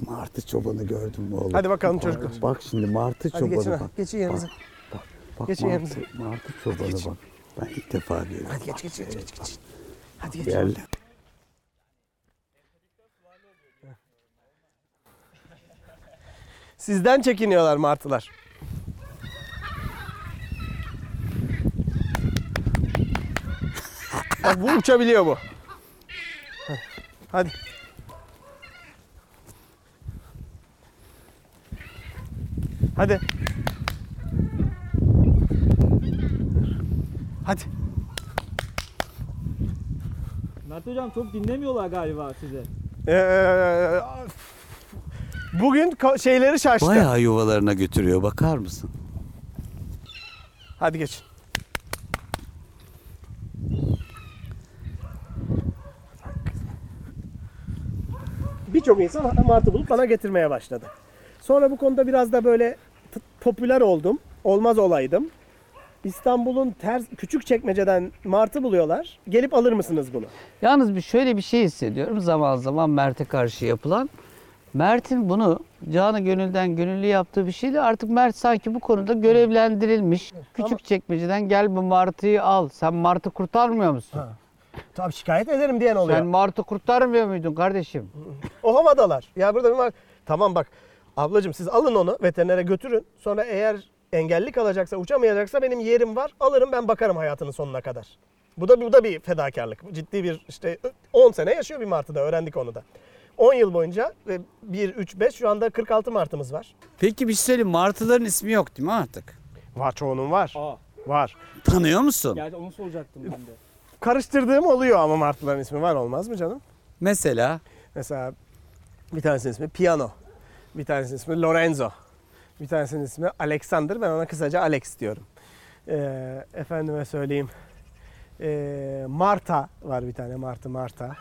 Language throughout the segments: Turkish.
Martı çobanı gördün mü oğlum? Hadi bakalım Bak, çocuklar. Bak şimdi martı Hadi çobanı geçin, bak. geçin yanınıza. Bak, bak, bak Geçin martı, martı çobanı bak. Ben ilk defa görüyorum. Hadi geç geç geç geç. geç. Hadi geç. Geldi. Sizden çekiniyorlar martılar. Bak bu uçabiliyor bu. Hadi. Hadi. Hadi. Mert hocam çok dinlemiyorlar galiba sizi. Ee, bugün şeyleri şaştı. Bayağı yuvalarına götürüyor bakar mısın? Hadi geç. Birçok insan martı bulup bana getirmeye başladı. Sonra bu konuda biraz da böyle popüler oldum. Olmaz olaydım. İstanbul'un ters küçük çekmeceden martı buluyorlar. Gelip alır mısınız bunu? Yalnız bir şöyle bir şey hissediyorum zaman zaman Mert'e karşı yapılan. Mert'in bunu canı gönülden gönüllü yaptığı bir şeydi. Artık Mert sanki bu konuda görevlendirilmiş. Küçük çekmeceden gel bu martıyı al. Sen martı kurtarmıyor musun? Ha. Tabii şikayet ederim diyen oluyor. Sen martı kurtarmıyor muydun kardeşim? O havadalar. Ya burada bir mar- Tamam bak. Ablacığım siz alın onu veterinere götürün. Sonra eğer engelli kalacaksa, uçamayacaksa benim yerim var. Alırım ben bakarım hayatının sonuna kadar. Bu da bu da bir fedakarlık. Ciddi bir işte 10 sene yaşıyor bir martıda öğrendik onu da. 10 yıl boyunca ve 1 3 5 şu anda 46 martımız var. Peki bir şey söyleyeyim martıların ismi yok değil mi artık? Var çoğunun var. Aa, Var. Tanıyor musun? gerçi onu soracaktım ben de. Karıştırdığım oluyor ama martıların ismi var olmaz mı canım? Mesela Mesela bir tanesinin ismi Piano. Bir tanesinin ismi Lorenzo. Bir tanesinin ismi Alexander. Ben ona kısaca Alex diyorum. Ee, efendime söyleyeyim. Ee, Marta var bir tane. Martı Marta.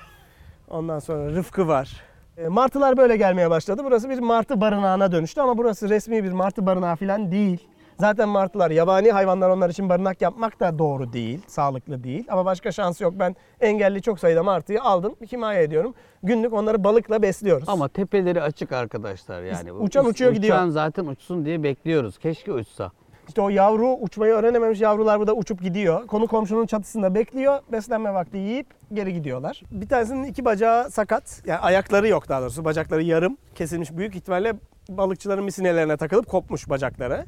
Ondan sonra Rıfkı var. Ee, martılar böyle gelmeye başladı. Burası bir martı barınağına dönüştü ama burası resmi bir martı barınağı falan değil. Zaten martılar yabani hayvanlar onlar için barınak yapmak da doğru değil, sağlıklı değil. Ama başka şansı yok. Ben engelli çok sayıda martıyı aldım, himaye ediyorum. Günlük onları balıkla besliyoruz. Ama tepeleri açık arkadaşlar yani. Uçan uç- uçuyor gidiyor. Uçan zaten uçsun diye bekliyoruz. Keşke uçsa. İşte o yavru uçmayı öğrenememiş yavrular burada uçup gidiyor. Konu komşunun çatısında bekliyor. Beslenme vakti yiyip geri gidiyorlar. Bir tanesinin iki bacağı sakat. Yani ayakları yok daha doğrusu. Bacakları yarım kesilmiş. Büyük ihtimalle balıkçıların misinelerine takılıp kopmuş bacakları.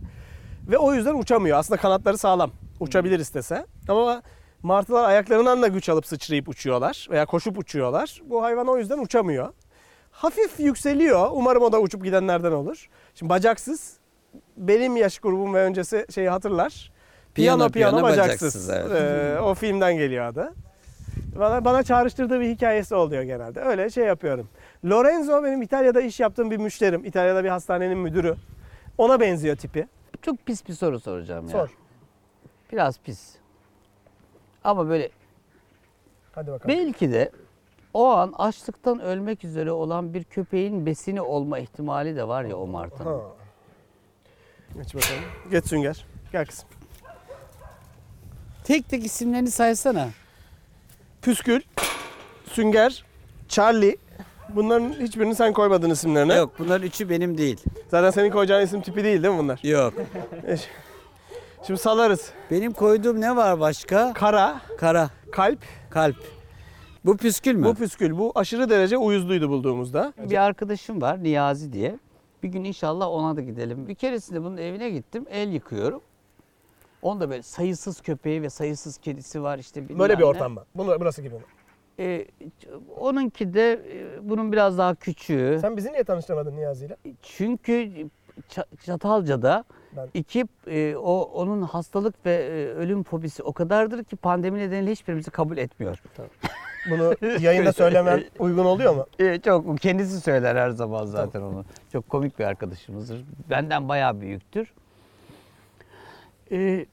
Ve o yüzden uçamıyor. Aslında kanatları sağlam. Uçabilir istese. Ama martılar ayaklarından da güç alıp sıçrayıp uçuyorlar. Veya koşup uçuyorlar. Bu hayvan o yüzden uçamıyor. Hafif yükseliyor. Umarım o da uçup gidenlerden olur. Şimdi bacaksız benim yaş grubum ve öncesi şeyi hatırlar. Piyano piyano, Piyano, bacaksız. bacaksız, evet. Ee, o filmden geliyor adı. Bana, bana çağrıştırdığı bir hikayesi oluyor genelde. Öyle şey yapıyorum. Lorenzo benim İtalya'da iş yaptığım bir müşterim. İtalya'da bir hastanenin müdürü. Ona benziyor tipi. Çok pis bir soru soracağım ya. Sor. Biraz pis. Ama böyle Hadi bakalım. Belki de o an açlıktan ölmek üzere olan bir köpeğin besini olma ihtimali de var ya o martının. Ha. Geç bakalım. Geç Sünger. Gel kızım. tek tek isimlerini saysana. Püskül, Sünger, Charlie. Bunların hiçbirini sen koymadın isimlerine. Yok bunların üçü benim değil. Zaten senin koyacağın isim tipi değil değil mi bunlar? Yok. Şimdi salarız. Benim koyduğum ne var başka? Kara, Kara, kalp, kalp. Bu püskül mü? bu püskül. Bu aşırı derece uyuzluydu bulduğumuzda. Bir arkadaşım var Niyazi diye. Bir gün inşallah ona da gidelim. Bir keresinde bunun evine gittim. El yıkıyorum. Onda böyle sayısız köpeği ve sayısız kedisi var işte bilmem Böyle bir ne. ortam mı? Bunu, burası gibi? Ee, onunki de e, bunun biraz daha küçüğü. Sen bizi niye tanıştırmadın Niyazi ile? Çünkü Ç- Çatalca'da Ben- iki e, o onun hastalık ve e, ölüm fobisi o kadardır ki pandemi nedeniyle hiçbirimizi kabul etmiyor. Bunu yayında söylemen uygun oluyor mu? E, çok kendisi söyler her zaman zaten onu. Çok komik bir arkadaşımızdır. Benden bayağı büyüktür. E,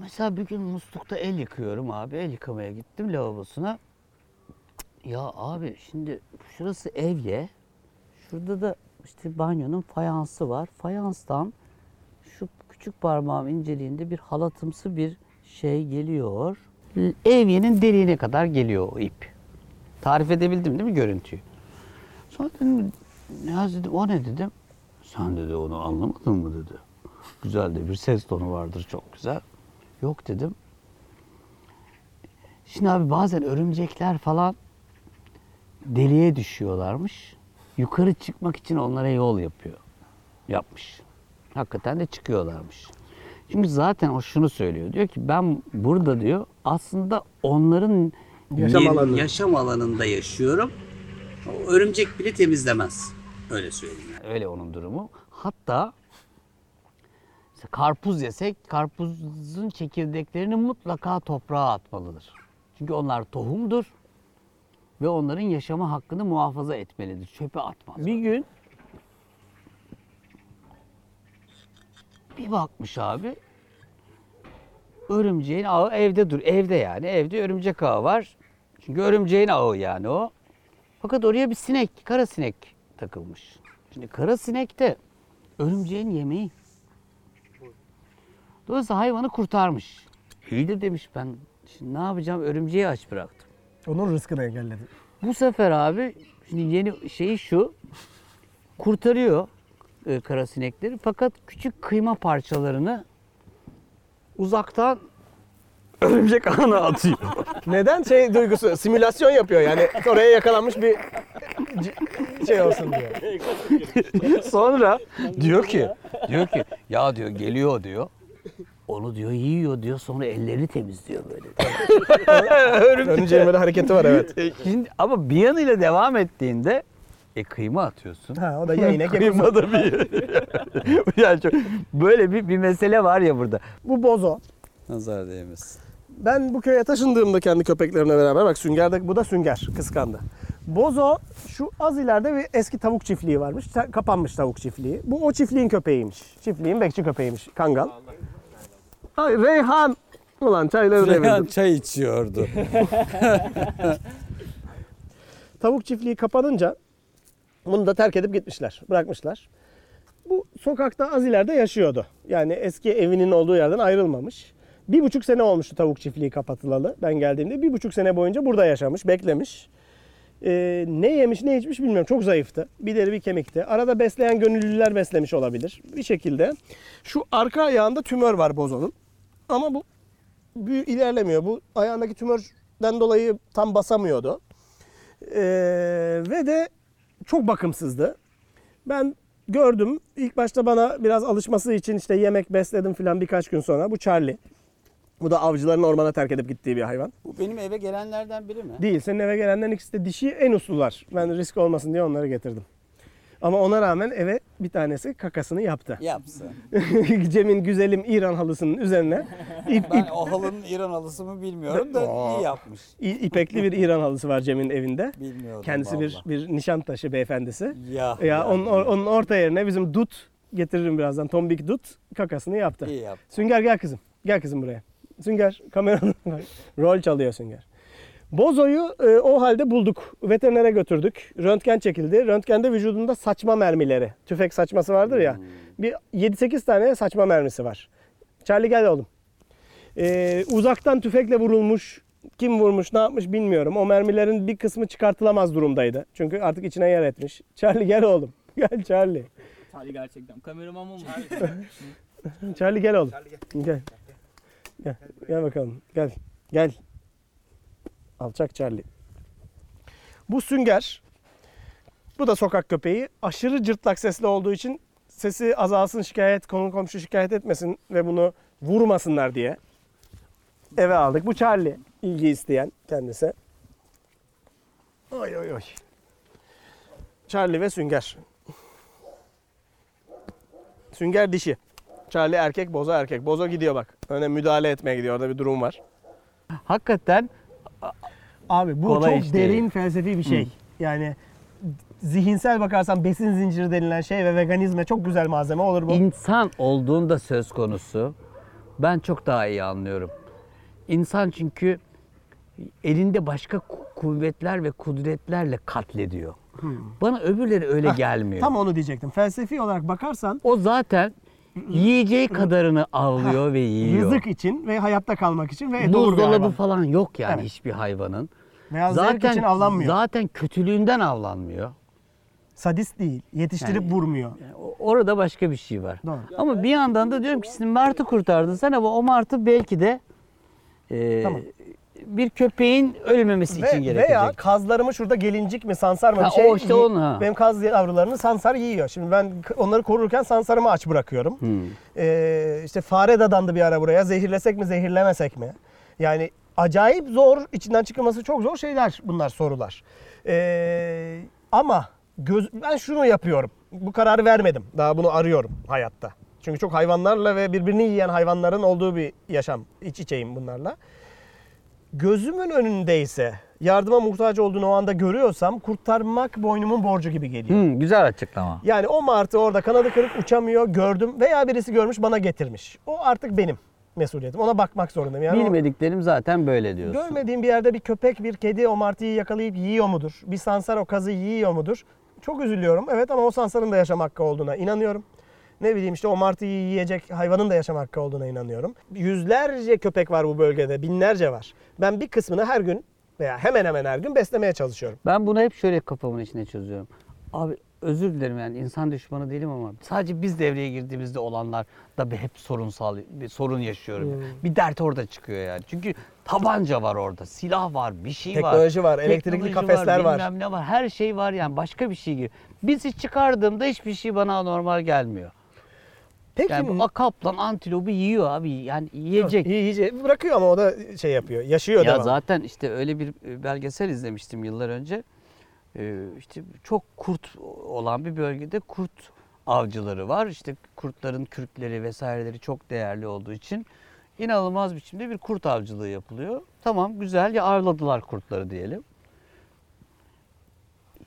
mesela bir gün muslukta el yıkıyorum abi. El yıkamaya gittim lavabosuna. Ya abi şimdi şurası evye. Şurada da işte banyonun fayansı var. Fayanstan şu küçük parmağım inceliğinde bir halatımsı bir şey geliyor. Evyenin deliğine kadar geliyor o ip. Tarif edebildim değil mi görüntüyü? Sonra dedim Niyazi dedim o ne dedim. Sen dedi onu anlamadın mı dedi. Güzel de bir ses tonu vardır çok güzel. Yok dedim. Şimdi abi bazen örümcekler falan deliğe düşüyorlarmış. Yukarı çıkmak için onlara yol yapıyor. Yapmış. Hakikaten de çıkıyorlarmış. Çünkü zaten o şunu söylüyor. Diyor ki ben burada diyor aslında onların Yaşam yer- alanı. yaşam alanında yaşıyorum. O örümcek bile temizlemez. Öyle söyleyeyim. yani. Öyle onun durumu. Hatta karpuz yesek karpuzun çekirdeklerini mutlaka toprağa atmalıdır. Çünkü onlar tohumdur ve onların yaşama hakkını muhafaza etmelidir. Çöpe atmaz. Bir gün bir bakmış abi örümceğin ağı evde dur. Evde yani. Evde örümcek ağı var. Çünkü örümceğin ağı yani o. Fakat oraya bir sinek, kara sinek takılmış. Şimdi kara sinek de örümceğin yemeği. Dolayısıyla hayvanı kurtarmış. İyi de demiş ben şimdi ne yapacağım örümceği aç bıraktım. Onun rızkını engelledi. Bu sefer abi şimdi yeni şeyi şu kurtarıyor e, kara sinekleri fakat küçük kıyma parçalarını uzaktan örümcek ağına atıyor. Neden şey duygusu? Simülasyon yapıyor yani. Oraya yakalanmış bir c- şey olsun diyor. Sonra diyor ki diyor ki ya diyor geliyor diyor. Onu diyor yiyor diyor sonra ellerini temizliyor böyle. Örümceğin böyle hareketi var evet. Şimdi ama bir yanıyla devam ettiğinde e kıyma atıyorsun. Ha o da ya inek ya Kıyma da bir yani çok, böyle bir, bir mesele var ya burada. Bu bozo. Nazar değmesin. Ben bu köye taşındığımda kendi köpeklerimle beraber bak Sünger'de bu da Sünger kıskandı. Bozo şu az ileride bir eski tavuk çiftliği varmış. Kapanmış tavuk çiftliği. Bu o çiftliğin köpeğiymiş. Çiftliğin bekçi köpeğiymiş. Kangal. Ay Reyhan. Ulan çayları Reyhan devirdim. çay içiyordu. Tavuk çiftliği kapanınca bunu da terk edip gitmişler. Bırakmışlar. Bu sokakta az ileride yaşıyordu. Yani eski evinin olduğu yerden ayrılmamış. Bir buçuk sene olmuştu tavuk çiftliği kapatılalı. Ben geldiğimde bir buçuk sene boyunca burada yaşamış, beklemiş. Ee, ne yemiş ne içmiş bilmiyorum. Çok zayıftı. Bir deri bir kemikti. Arada besleyen gönüllüler beslemiş olabilir. Bir şekilde. Şu arka ayağında tümör var bozonun. Ama bu büyü ilerlemiyor. Bu ayağındaki tümörden dolayı tam basamıyordu. Ee, ve de çok bakımsızdı. Ben gördüm. İlk başta bana biraz alışması için işte yemek besledim filan birkaç gün sonra. Bu Charlie. Bu da avcıların ormana terk edip gittiği bir hayvan. Bu benim eve gelenlerden biri mi? Değil. Senin eve gelenlerin ikisi de dişi en uslular. Ben risk olmasın diye onları getirdim. Ama ona rağmen eve bir tanesi kakasını yaptı. Yapsın. Cem'in güzelim İran halısının üzerine ip, Ben ip, o halının İran halısı mı bilmiyorum da iyi yapmış. i- ipekli bir İran halısı var Cem'in evinde. Bilmiyordum Kendisi bir, vallahi. bir nişantaşı beyefendisi. Ya, Ya onun, onun orta yerine bizim dut getiririm birazdan. Tombik dut kakasını yaptı. iyi yaptı. Sünger gel kızım. Gel kızım buraya. Sünger kameranın rol çalıyor Sünger. Bozo'yu e, o halde bulduk. Veterinere götürdük. Röntgen çekildi. Röntgende vücudunda saçma mermileri. Tüfek saçması vardır ya. Bir 7-8 tane saçma mermisi var. Charlie gel oğlum. E, uzaktan tüfekle vurulmuş. Kim vurmuş, ne yapmış bilmiyorum. O mermilerin bir kısmı çıkartılamaz durumdaydı. Çünkü artık içine yer etmiş. Charlie gel oğlum. Gel Charlie. Charlie gerçekten. Kameraman mı? Charlie gel oğlum. Gel. Gel. Gel bakalım. Gel. Gel. Alçak Charlie. Bu sünger. Bu da sokak köpeği. Aşırı cırtlak sesli olduğu için sesi azalsın şikayet, konu komşu şikayet etmesin ve bunu vurmasınlar diye eve aldık. Bu Charlie. ilgi isteyen kendisi. Oy oy oy. Charlie ve Sünger. Sünger dişi. Charlie erkek, Bozo erkek. Bozo gidiyor bak. Öne müdahale etmeye gidiyor. Orada bir durum var. Hakikaten Abi bu Kolay çok iş değil. derin felsefi bir şey. Yani zihinsel bakarsan besin zinciri denilen şey ve veganizme çok güzel malzeme olur bu. İnsan olduğunda söz konusu ben çok daha iyi anlıyorum. İnsan çünkü elinde başka ku- kuvvetler ve kudretlerle katlediyor. Bana öbürleri öyle Hah, gelmiyor. Tam onu diyecektim. Felsefi olarak bakarsan O zaten yiyeceği kadarını avlıyor ve yiyor. rızık için ve hayatta kalmak için ve olur bir Buzdolabı hayvan. falan yok yani Evet. hiçbir hayvanın. Veya zevk için avlanmıyor. zaten kötülüğünden avlanmıyor. Sadist değil. Yetiştirip vurmuyor. Yani o- orada başka bir şey var. Doğru. Ama bir yandan da diyorum ki şimdi martı kurtardın sen ama o martı belki de e, Tamam. Bir köpeğin ölmemesi için Ve, gerekecek. veya kazlarımı şurada gelincik mi sansar mı Ha, bir şey o işte onu, ha. Benim kaz yavrularını sansar yiyor. Şimdi ben k- onları korurken sansarımı aç bırakıyorum. Hmm. Ee, işte fare dadandı bir ara buraya. Zehirlesek mi zehirlemesek mi? Yani acayip zor, içinden çıkılması çok zor şeyler bunlar sorular. Ee, ama göz, ben şunu yapıyorum. Bu kararı vermedim. Daha bunu arıyorum hayatta. Çünkü çok hayvanlarla ve birbirini yiyen hayvanların olduğu bir yaşam. İç içeyim bunlarla. Gözümün önündeyse yardıma muhtaç olduğunu o anda görüyorsam kurtarmak boynumun borcu gibi geliyor. Hmm, güzel açıklama. Yani o martı orada kanadı kırık uçamıyor gördüm veya birisi görmüş bana getirmiş. O artık benim mesuliyetim. Ona bakmak zorundayım. Yani Bilmediklerim zaten böyle diyorsun. görmediğim bir yerde bir köpek bir kedi o martıyı yakalayıp yiyor mudur? Bir sansar o kazı yiyor mudur? Çok üzülüyorum evet ama o sansarın da yaşam hakkı olduğuna inanıyorum. Ne bileyim işte o martıyı yiyecek hayvanın da yaşam hakkı olduğuna inanıyorum. Yüzlerce köpek var bu bölgede, binlerce var. Ben bir kısmını her gün veya hemen hemen her gün beslemeye çalışıyorum. Ben bunu hep şöyle kafamın içine çözüyorum. Abi özür dilerim yani insan düşmanı değilim ama sadece biz devreye girdiğimizde olanlar da bir hep sorunsal bir sorun yaşıyorum. Hmm. Bir dert orada çıkıyor yani. Çünkü tabanca var orada, silah var, bir şey var. Teknoloji var, elektrikli Teknoloji kafesler var. Bilmem ne var. Her şey var yani başka bir şey gibi. Bizi çıkardığımda hiçbir şey bana normal gelmiyor. Peki Yani bu kaplan antilopu yiyor abi. Yani yiyecek. İyi iyice bırakıyor ama o da şey yapıyor. Yaşıyor Ya devam. zaten işte öyle bir e, belgesel izlemiştim yıllar önce. Ee, işte çok kurt olan bir bölgede kurt avcıları var. İşte kurtların kürkleri vesaireleri çok değerli olduğu için inanılmaz biçimde bir kurt avcılığı yapılıyor. Tamam güzel ya avladılar kurtları diyelim.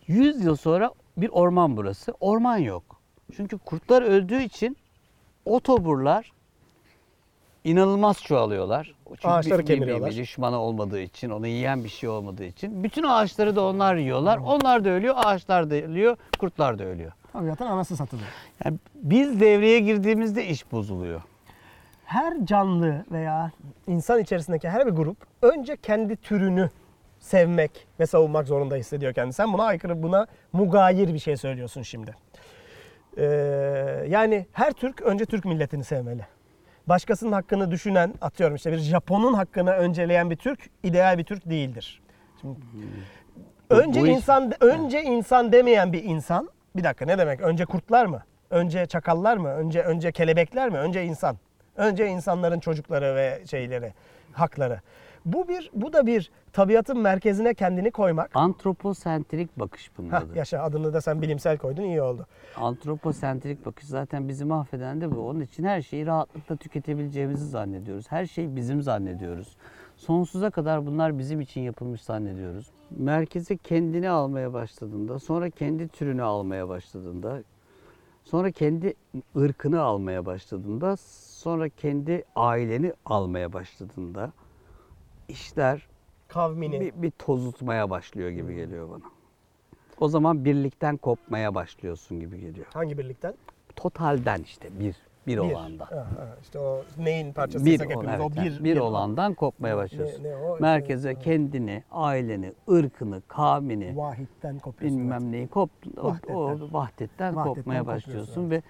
100 yıl sonra bir orman burası. Orman yok. Çünkü kurtlar öldüğü için otoburlar inanılmaz çoğalıyorlar. Çünkü Ağaçları bir- bir- bir- kemiriyorlar. Bir düşmanı olmadığı için, onu yiyen bir şey olmadığı için. Bütün ağaçları da onlar yiyorlar. Onlar da ölüyor, ağaçlar da ölüyor, kurtlar da ölüyor. Tabiatın anası satılıyor. Yani biz devreye girdiğimizde iş bozuluyor. Her canlı veya insan içerisindeki her bir grup önce kendi türünü sevmek ve savunmak zorunda hissediyor kendini. Sen buna aykırı, buna mugayir bir şey söylüyorsun şimdi. Ee, yani her Türk önce Türk milletini sevmeli. Başkasının hakkını düşünen, atıyorum işte bir Japon'un hakkını önceleyen bir Türk ideal bir Türk değildir. Şimdi, önce bu iş- insan önce insan demeyen bir insan. Bir dakika ne demek? Önce kurtlar mı? Önce çakallar mı? Önce önce kelebekler mi? Önce insan. Önce insanların çocukları ve şeyleri, hakları. Bu bir bu da bir tabiatın merkezine kendini koymak. Antroposentrik bakış bunun adı. yaşa adını da sen bilimsel koydun iyi oldu. Antroposentrik bakış zaten bizi mahveden de bu. Onun için her şeyi rahatlıkla tüketebileceğimizi zannediyoruz. Her şey bizim zannediyoruz. Sonsuza kadar bunlar bizim için yapılmış zannediyoruz. Merkeze kendini almaya başladığında, sonra kendi türünü almaya başladığında, sonra kendi ırkını almaya başladığında, sonra kendi aileni almaya başladığında işler Kavmini. bir, bir tozutmaya başlıyor gibi geliyor bana. O zaman birlikten kopmaya başlıyorsun gibi geliyor. Hangi birlikten? Totalden işte bir bir, olanda. Ha, ha, işte o neyin Bir, parçasıysak ol- hepimiz evet, o bir. yani bir olandan kopmaya başlıyorsun. Ne- ne o? Merkeze İşte- kendini, aileni, ırkını, kavmini, Vahitten kopuyorsun. bilmem neyi kop, o, Vahdetten. o vahdetten, Vahdetten kopmaya başlıyorsun ve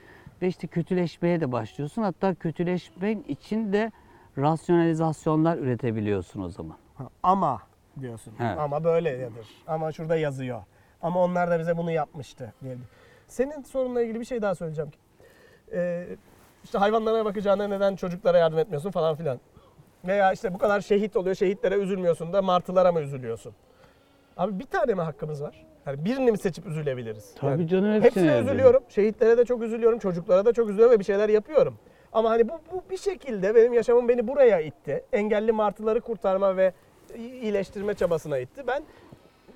ve işte kötüleşmeye de başlıyorsun. Hatta kötüleşmen için de rasyonalizasyonlar üretebiliyorsun o zaman. Ha, Ama diyorsun. Evet. Ama böyledir. Ama şurada yazıyor. Ama onlar da bize bunu yapmıştı diye. Senin sorunla ilgili bir şey daha söyleyeceğim. Ee, işte hayvanlara bakacağına neden çocuklara yardım etmiyorsun falan filan. Veya işte bu kadar şehit oluyor, şehitlere üzülmüyorsun da martılara mı üzülüyorsun? Abi bir tane mi hakkımız var? Yani birini mi seçip üzülebiliriz? Tabii Yani canım, hepsine Hepsine üzülüyorum. Şehitlere de çok üzülüyorum. Çocuklara da çok üzülüyorum ve bir şeyler yapıyorum. Ama hani bu, bu bir şekilde benim yaşamım beni buraya itti. Engelli martıları kurtarma ve iyileştirme çabasına itti. Ben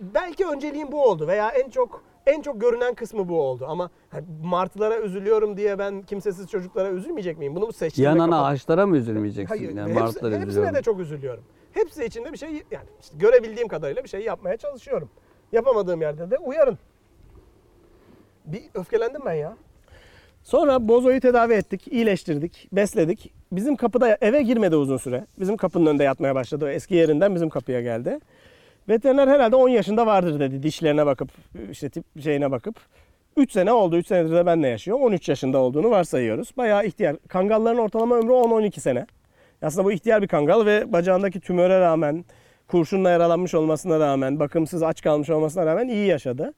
belki önceliğim bu oldu veya en çok en çok görünen kısmı bu oldu. Ama hani martılara üzülüyorum diye ben kimsesiz çocuklara üzülmeyecek miyim? Bunu seçtim? ve Yanan kapat- ağaçlara mı üzülmeyeceksin? Hayır, yani hepsi- martılara hepsine üzülüyorum. de çok üzülüyorum. Hepsi içinde bir şey yani işte görebildiğim kadarıyla bir şey yapmaya çalışıyorum. Yapamadığım yerde de uyarın. Bir öfkelendim ben ya. Sonra bozoyu tedavi ettik, iyileştirdik, besledik. Bizim kapıda eve girmedi uzun süre. Bizim kapının önünde yatmaya başladı. Eski yerinden bizim kapıya geldi. Veteriner herhalde 10 yaşında vardır dedi dişlerine bakıp işte tip şeyine bakıp. 3 sene oldu. 3 senedir de benle yaşıyor. 13 yaşında olduğunu varsayıyoruz. Bayağı ihtiyar. Kangalların ortalama ömrü 10-12 sene. Aslında bu ihtiyar bir kangal ve bacağındaki tümöre rağmen, kurşunla yaralanmış olmasına rağmen, bakımsız aç kalmış olmasına rağmen iyi yaşadı.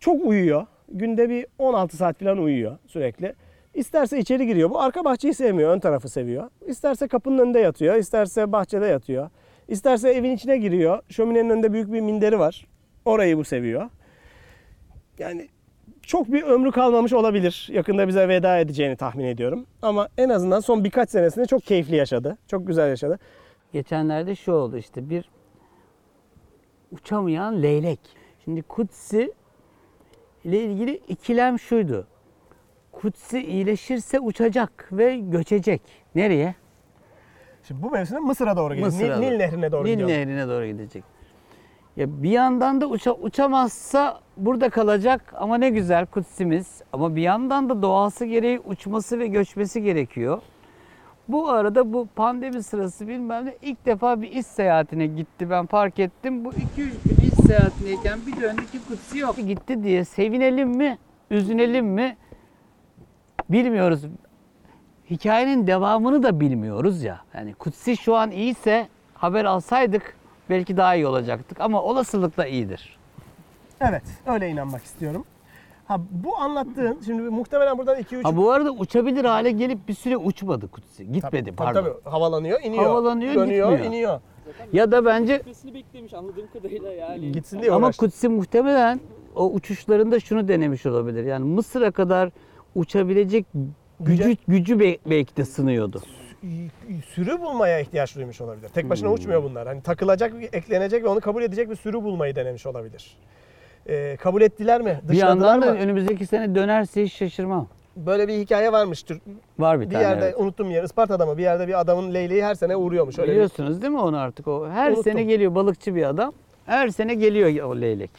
Çok uyuyor. Günde bir 16 saat falan uyuyor sürekli. İsterse içeri giriyor. Bu arka bahçeyi sevmiyor, ön tarafı seviyor. İsterse kapının önünde yatıyor, isterse bahçede yatıyor. İsterse evin içine giriyor. Şöminenin önünde büyük bir minderi var. Orayı bu seviyor. Yani çok bir ömrü kalmamış olabilir. Yakında bize veda edeceğini tahmin ediyorum. Ama en azından son birkaç senesinde çok keyifli yaşadı. Çok güzel yaşadı. Geçenlerde şu oldu işte bir uçamayan leylek. Şimdi Kutsi ile ilgili ikilem şuydu. Kutsi iyileşirse uçacak ve göçecek. Nereye? Şimdi bu mevsimde Mısır'a doğru gidiyor. Mısır'a Nil, Nil doğru. Nehri'ne doğru Nil gidiyor. Nehri'ne doğru gidecek. Ya bir yandan da uça, uçamazsa burada kalacak ama ne güzel kutsimiz. Ama bir yandan da doğası gereği uçması ve göçmesi gerekiyor. Bu arada bu pandemi sırası bilmem ne ilk defa bir iş seyahatine gitti ben fark ettim. Bu 2-3 gün iş seyahatindeyken bir döndü ki kutsi yok. Gitti diye sevinelim mi, üzülelim mi bilmiyoruz. Hikayenin devamını da bilmiyoruz ya. Yani kutsi şu an iyiyse haber alsaydık belki daha iyi olacaktık ama olasılıkla iyidir. Evet, öyle inanmak istiyorum. Ha bu anlattığın şimdi muhtemelen buradan 2 3 Ha bu arada uçabilir hale gelip bir süre uçmadı kutsi. Gitmedi pardon. havalanıyor, iniyor. Havalanıyor, dönüyor, gitmiyor. iniyor. Ya da bence Gitmesini beklemiş anladığım kadarıyla yani. Gitsin diye ama uğraştı. kutsi muhtemelen o uçuşlarında şunu denemiş olabilir. Yani Mısır'a kadar uçabilecek gücü Güce- gücü be- belki de sınıyordu. sürü bulmaya ihtiyaç duymuş olabilir. Tek başına Hmm. uçmuyor bunlar. Hani takılacak, eklenecek ve onu kabul edecek bir sürü bulmayı denemiş olabilir. Ee, kabul ettiler mi? Bir Dışladılar yandan da mı? önümüzdeki sene dönerse hiç şaşırmam. Böyle bir hikaye varmış. Var bir, Bir tane. yerde evet. unuttum yer. Isparta'da mı? Bir yerde bir adamın leyleği her sene uğruyormuş. Öyle bir- Biliyorsunuz değil mi onu artık o? Her Unuttum. sene geliyor balıkçı bir adam. Her sene geliyor o leylek.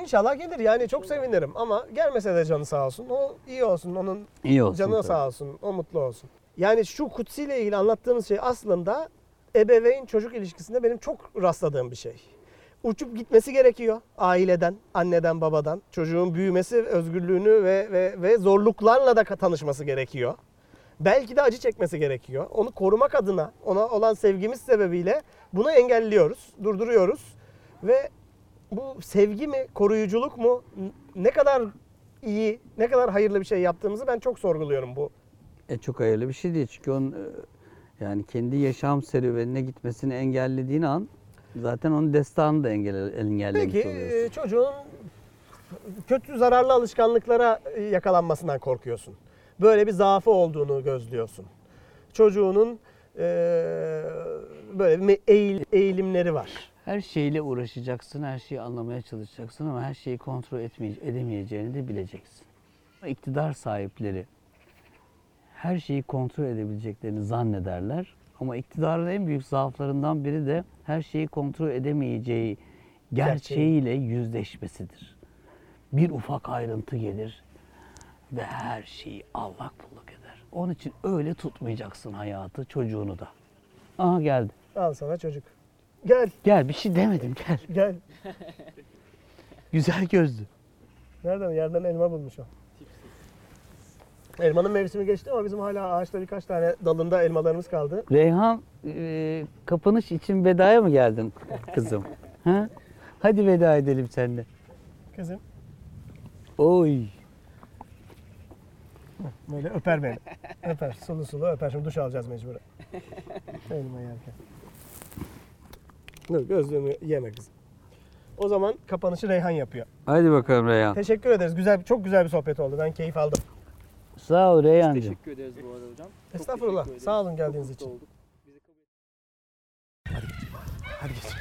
İnşallah gelir yani çok sevinirim ama gelmese de canı sağ olsun. O iyi olsun. Onun İyi olsun. Canı tabii. sağ olsun, o mutlu olsun. Yani şu Kutsi ile ilgili anlattığımız şey aslında ebeveyn çocuk ilişkisinde benim çok rastladığım bir şey. Uçup gitmesi gerekiyor aileden, anneden, babadan. Çocuğun büyümesi, özgürlüğünü ve, ve, ve zorluklarla da tanışması gerekiyor. Belki de acı çekmesi gerekiyor. Onu korumak adına, ona olan sevgimiz sebebiyle bunu engelliyoruz, durduruyoruz. Ve bu sevgi mi, koruyuculuk mu, ne kadar iyi, ne kadar hayırlı bir şey yaptığımızı ben çok sorguluyorum bu E çok hayırlı bir şey değil çünkü onun e, yani kendi yaşam serüvenine gitmesini engellediğin an zaten onun destanını da engelle, engellemiş Peki oluyorsun. e, çocuğun kötü zararlı alışkanlıklara e, yakalanmasından korkuyorsun. Böyle bir zaafı olduğunu gözlüyorsun. Çocuğunun e, böyle bir eğil- eğilimleri var. Her şeyle uğraşacaksın, her şeyi anlamaya çalışacaksın ama her şeyi kontrol etmeye, edemeyeceğini de bileceksin. İktidar sahipleri her şeyi kontrol edebileceklerini zannederler. Ama iktidarın en büyük zaaflarından biri de her şeyi kontrol edemeyeceği gerçeğiyle yüzleşmesidir. Bir ufak ayrıntı gelir ve her şeyi allak bullak eder. Onun için öyle tutmayacaksın hayatı, çocuğunu da. Aha geldi. Al sana çocuk. Gel, Gel bir şey demedim gel. gel. Güzel gözlü. Nereden? Yerden elma bulmuş o. Elmanın mevsimi geçti ama bizim hala ağaçta birkaç tane dalında elmalarımız kaldı. Reyhan e, kapanış için vedaya mı geldin kızım? ha? Hadi veda edelim seninle. Kızım Oy. böyle öper beni. öper, sulu sulu öper. Şimdi duş alacağız mecburen. Elma yerken. Dur gözlüğümü yeme kızım. O zaman kapanışı Reyhan yapıyor. Hadi bakalım Reyhan. Teşekkür ederiz. Güzel, çok güzel bir sohbet oldu. Ben keyif aldım. Sağ ol Reyhancığım. Teşekkür ederiz bu arada hocam. Çok Estağfurullah. teşekkür ederiz. Sağ olun geldiğiniz Çok için. olduk. Bizi kabul Hadi geç.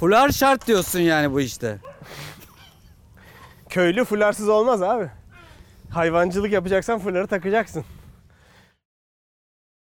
Fular şart diyorsun yani bu işte. Köylü fularsız olmaz abi. Hayvancılık yapacaksan fuları takacaksın.